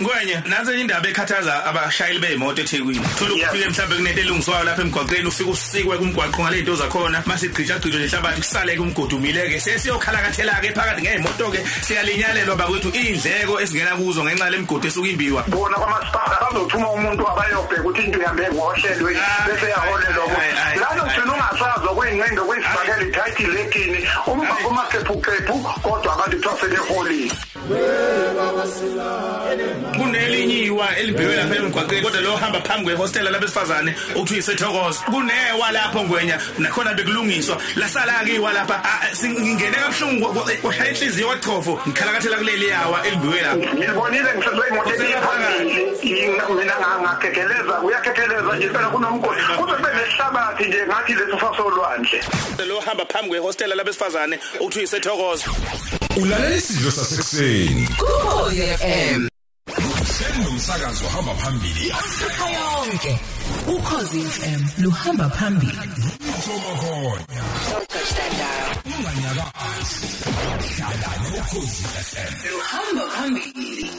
Ngwenye nansi indaba ekhathaza abashayeli beemoto eThekwini. Thola ukufike mhlawumbe kunento elungiswayo lapha emgwaqeni ufike usikwe kumgwaqo ngale zinto zakhona mase igqija gqija lehlabathi kusale kumgodumile ke sesiyokhalakathela ke phakathi ngeemoto ke siyalinyalelwa bakwethu indleko esingena kuzo ngenxa lemigodi esuka imbiwa. bona kwamasipala bazothuma umuntu abayobheka ukuthi into ihambe ngohlelwe bese yaholelwa lalo ugcina ungasazwa kwey'ngcendo kwezifakela ithayitile ekini uma kumaphephuphephu kodwa abantu kuthiwa sebeholile kunelinyiwa elibhekwe lapha emgwaqeni kodwa lo hamba phambi kwehostela labesifazane uthi uyisethokoza. Kunewa lapho ngwenya nakhona bekulungiswa. Lasala ke iwa lapha ah, singingene kabuhlungu kwashaya inhliziyo kwachofo ngikhalakathela kuleli yawa elibhekwe lapha. Ngibonile ngisezwe imoto ephambili mina ngakekeleza uyakekeleza nje phela kunomgodi kuze kube nesihlabathi nje ngathi leso sasolwandle lo hamba phambi kwehostela labesifazane uthi uyisethokoza. Ulalela isidlo sasekuseni Ukhozi FM hleli nomsakazo hamba phambili Afrika yonke Ukhozi FM luhamba phambili Thoma khona unganyakazi hlala nokhozi FM luhamba phambili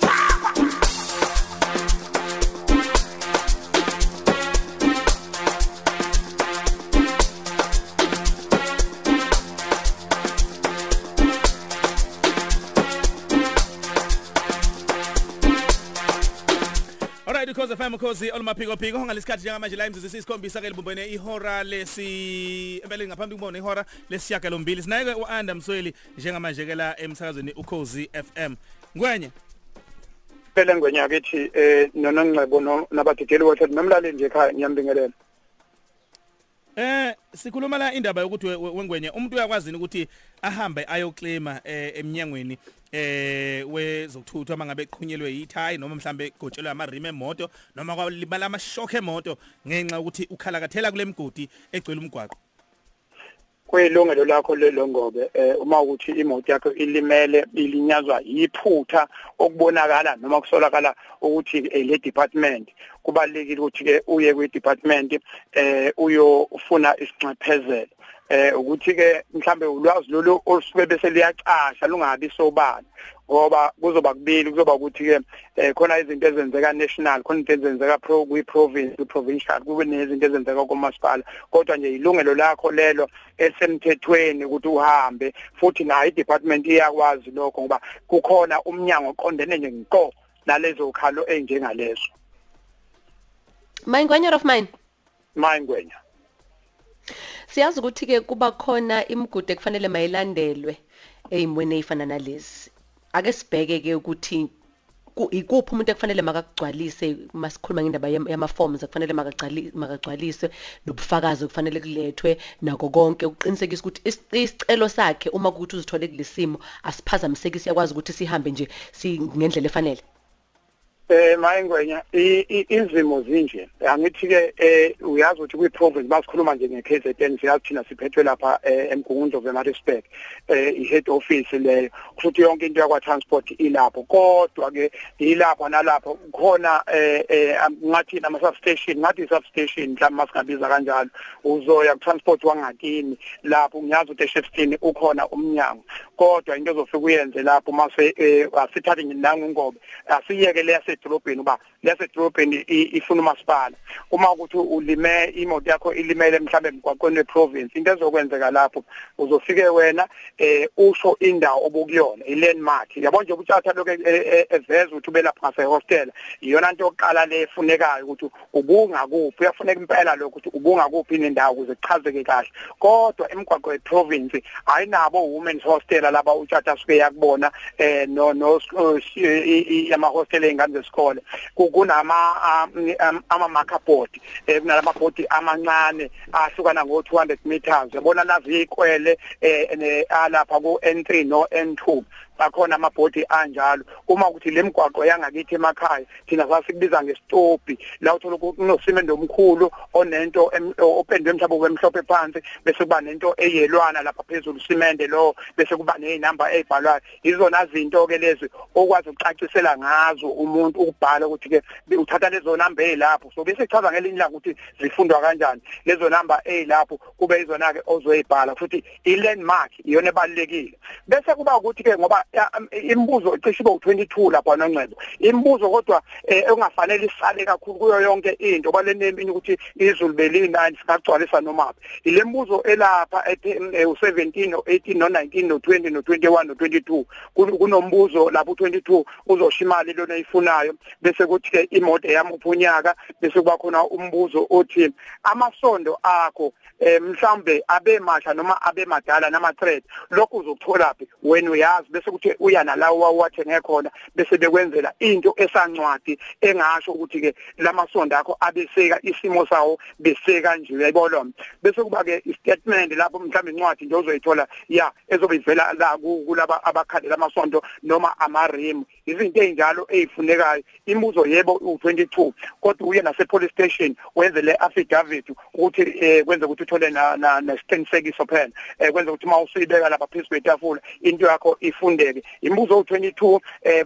Alright because FM because olumaphiko phiko ngalesikhathi njengamanje la imzuzu sisikhombisa ke libumbene ihora lesi empeleni ngaphambi kubona ihora lesiyaka lombili sinayeke uAnda Msweli njengamanje ke la emsakazweni ukhozi FM ngwenye phela ngonyaka ethi eh nonongcebo nabadideli wethu nomlaleli nje ekhaya ngiyambingelela. Eh sikhuluma la indaba yokuthi we- we- wengwenye umuntu uyakwazi ukuthi ahambe ayoclaima eh eminyangweni eh wezokuthuthwa mangabe eqhunyelwe yithayi noma mhlambe egotshelwe amarime emoto noma kwalibala amashock emoto ngenxa ukuthi ukhalakathela kule mgodi egcwele umgwaqo? Kuyilungelo lakho lelo ngobe eh uma ukuthi imoto yakho ilimele ilinyazwa yiphutha okubonakala noma kusolakala ukuthi le department. Kubalekile ukuthi ke uye kwi department eh uyofuna isinxephezelo eh ukuthi ke mhlambe ulwazi lolu olusuke bese liyacasha lungabi sobala. Ngoba kuzoba kubili kuzoba ukuthi ke eh khona izinto ezenzeka national khona izinto ezenzeka pro kwi province kwi provincial kube nezinto ezenzeka kumasipala. Kodwa nje ilungelo lakho lelo esemthethweni ukuthi uhambe futhi nayo i-department iyakwazi lokho ngoba kukhona umnyango oqondene nje nko nalezo khalo enjengalezo Mayingwenya of mine. Mayingwenya. Siyazi ukuthi ke kuba khona imigudu ekufanele mayilandelwe ezimweni ezifana nalezi. Ake sibheke ke ukuthi ku- ikuphi umuntu ekufanele makakugcwalise masikhuluma ngendaba yam- yama-forms ekufanele makagcali- makagcwaliswe nobufakazi okufanele kulethwe nako konke. Ukuqinisekisa ukuthi is- isicelo sakhe uma kuthi uzithole kulesimo asiphazamiseki siyakwazi ukuthi sihambe nje si- ngendlela efanele. Eh mayingwenya i- i- izimo zinje. Angithi ke eh uyazi ukuthi kwi province basikhuluma nje ngeKZN siyazi thina siphethwe lapha eh, emgungundo veMaritzburg eh i head office leyo. Futhi yonke into yakwa transport ilapho kodwa ke ilapha nalapho khona eh eh, ngathi nama substation ngathi substation mhlawumbe masingabiza kanjalo uzoya ku transport wangakini. Lapho ngiyazi ukuthi eShefstone ukhona umnyango. Kodwa into ezofika uyenze lapho mase eh, asithathe nje nangungobe asiyeke le yasedolobheni uba leyasedolobheni i- ifuna umasipala. Uma ukuthi ulime imoto yakho ilimele mhlambe emgwaqweni weprovince into ezokwenzeka lapho uzofike wena eh usho indawo obukuyona ilandmark yabo nje ubuthatha lokho eveza ukuthi ube lapha ngase hostel iyona into yokuqala le efunekayo ukuthi ubunga kuphi uyafuneka impela lokho ukuthi ubunga kuphi nendawo ukuze kuchazeke kahle. Kodwa emgwaqo weprovince ayinabo women's hostel laba uthatha suke yakubona eh no no ama hostel ezingane zesikole kunama ama marker board eh kunalama board amancane ahlukana ngo 200 meters. Yabona nazi ikwele eh alapha ku N3 no N2 bakhona amabhodi anjalo. Uma ukuthi lemigwaqo yangakithi emakhaya thina sasikubiza ngesitopi la uthola kunosimendo omkhulu onento opendwe mhlawumbe kwemhlophe phansi bese kuba nento eyelwana lapha phezulu simende lo bese kuba nezinamba ezibhalwayo izona zinto ke lezi okwazi ukucacisela ngazo umuntu ukubhala ukuthi ke uthatha lezo namba ezilapho so bese chaza ngelinye la ukuthi zifundwa kanjani. Lezo namba ezilapho kube izona ke ozoyibhala futhi i landmark iyona ebalekile bese kuba ukuthi ke ngoba ya, um, imibuzo cishe ibe u22 lapha noNcebo imibuzo kodwa eh, engafanele isale kakhulu kuyo yonke into baleni eminye ukuthi izulu belinani singagcwalisa noma ile mibuzo elapha u17 no18 no19 no20 no21 no22 kunombuzo lapho u22 uzosho imali lona ifunayo bese kuthi ke imoto yami uphunyaka bese kuba khona umbuzo othi amasondo akho eh, mhlambe abe masha noma abe madala nama thread lokhu uzokuthola phi wena uyazi bese kuthi uya nalawo wawathenge khona bese bekwenzela into esancwadi engasho ukuthi ke lamasondo akho abeseka isimo sawo beseka nje. Uyayibona? Bese kuba ke istatement lapho mhlambe incwadi nje uzoyithola ya ezobe ivela la kulaba abakhandela amasonto noma ama-rim izinto ey'njalo ey'funekayo. Imibuzo yebo u-22 kodwa uye nase-police station wenze le affidavit ukuthi um kwenze ukuthi uthole nesiqinisekiso phela. Um kwenze ukuthi uma usuyibeka lapha phezu kwetafula into yakho ifundeke imibuzo u-22 um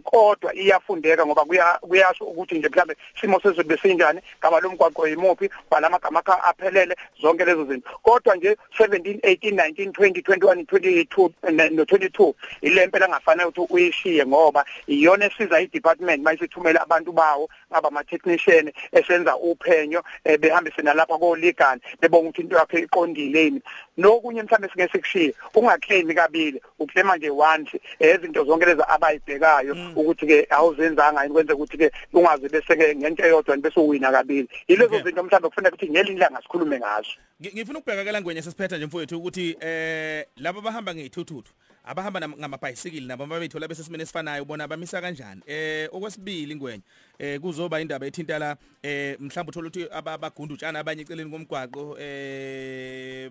kodwa iyafundeka ngoba kuyasho ukuthi nje mhlawumbe simo sezulu besinjani ngaba lo mgwaqo yimuphi balamagama akho aphelele zonke lezo zinto. Kodwa nje 17 18 19 20 21 22 no 22 ile mpela ngafanele ukuthi uyishiye ngoba iyona esiza i-department mayisithumela abantu bawo ngaba ama technician esenza uphenyo behambise nalapha ko legal bebonga ukuthi into yakhe iqondile yini. Nokunye mhlambe sike sikushiye ungaclaim kabili uclaima nje once ezinto zonke lezi abayibhekayo ukuthi ke awuzenzanga yini kwenze ukuthi ke ungaze bese ke ngento eyodwa bese uwina kabili. Yilezo zinto mhlambe kufanele ukuthi ngelinye ilanga sikhulume ngazo. Ngifuna ukubheka ke la ngwenye sesiphetha nje mfowethu ukuthi eh laba bahamba ngeithuthuthu abahamba ngamabhayisikili nabo babethola bese simene esifanayo bona bamisa kanjani? Eh okwesibili ngwenye eh kuzoba indaba ethinta la eh mhlawumbe uthola ukuthi abagunda utshana abanye eceleni komgwaqo eh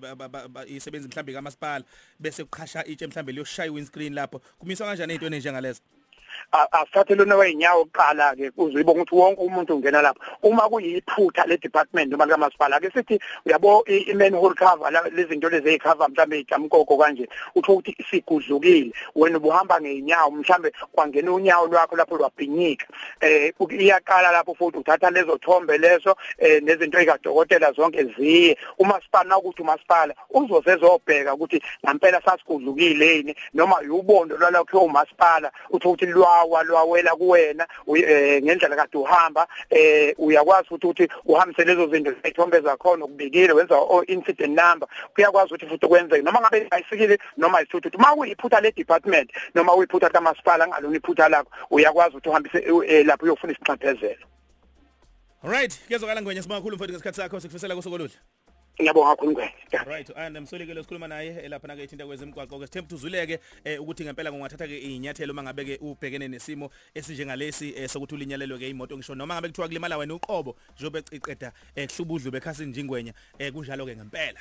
isebenzi mhlawumbe kamasipala bese kuqhasha itshe mhlawumbe liyoshaya windscreen lapho. Kumiswa kanjani izinto ezinjengalezo asithathe lona weinyawo oqala ke uzuyibona ukuthi wonke umuntu ungena lapho. Uma kuyiphutha le department noma kamasipala ke sithi uyabo i-manhole cover lezinto lezi ezicover mhlambe ijamkoko kanje utho ukuthi sigudlukile. Wena ubuhamba ngeinyawo mhlambe kwangena unyawo lwakho lapho lwabhinyika. Eh iyaqala lapho futhi uthatha lezo thombe lezo eh nezinto ezikadokotela zonke ziye. Umasipala ukuthi umasipala uzozezobheka ukuthi ngempela sasigudlukile yini noma ubondo lwalokho umasipala utho ukuthi lwawa lwawela kuwena ngendlela kade uhamba eh uyakwazi futhi ukuthi uhambise lezo zinto zethombe zakhona ukubikile wenza incident number. Kuyakwazi ukuthi futhi kwenzeke noma ngabe ayisikile noma isithuthi uma kuyiphutha le department noma uyiphutha kamasipala ngalona iphutha lakho uyakwazi ukuthi uhambise lapho uyofuna isinxephezelo. Alright kezokala ngwenye sibakhulu mfowethu ngesikhathi sakho sikufisela kusokoludla ngiyabonga kakhulu ngwe right and msolikele sikhuluma naye lapha na ke ithinta kwezemigwaqo ke sithemba uzuleke ukuthi ngempela kungathatha ke inyathelo mangabe ke ubhekene nesimo esinjengalesi sokuthi ulinyalelwe ke imoto ngisho noma ngabe kuthiwa kulimala wena uqobo njobe eciqeda kuhlubudlu bekhasi njingwenya kunjalo ke ngempela.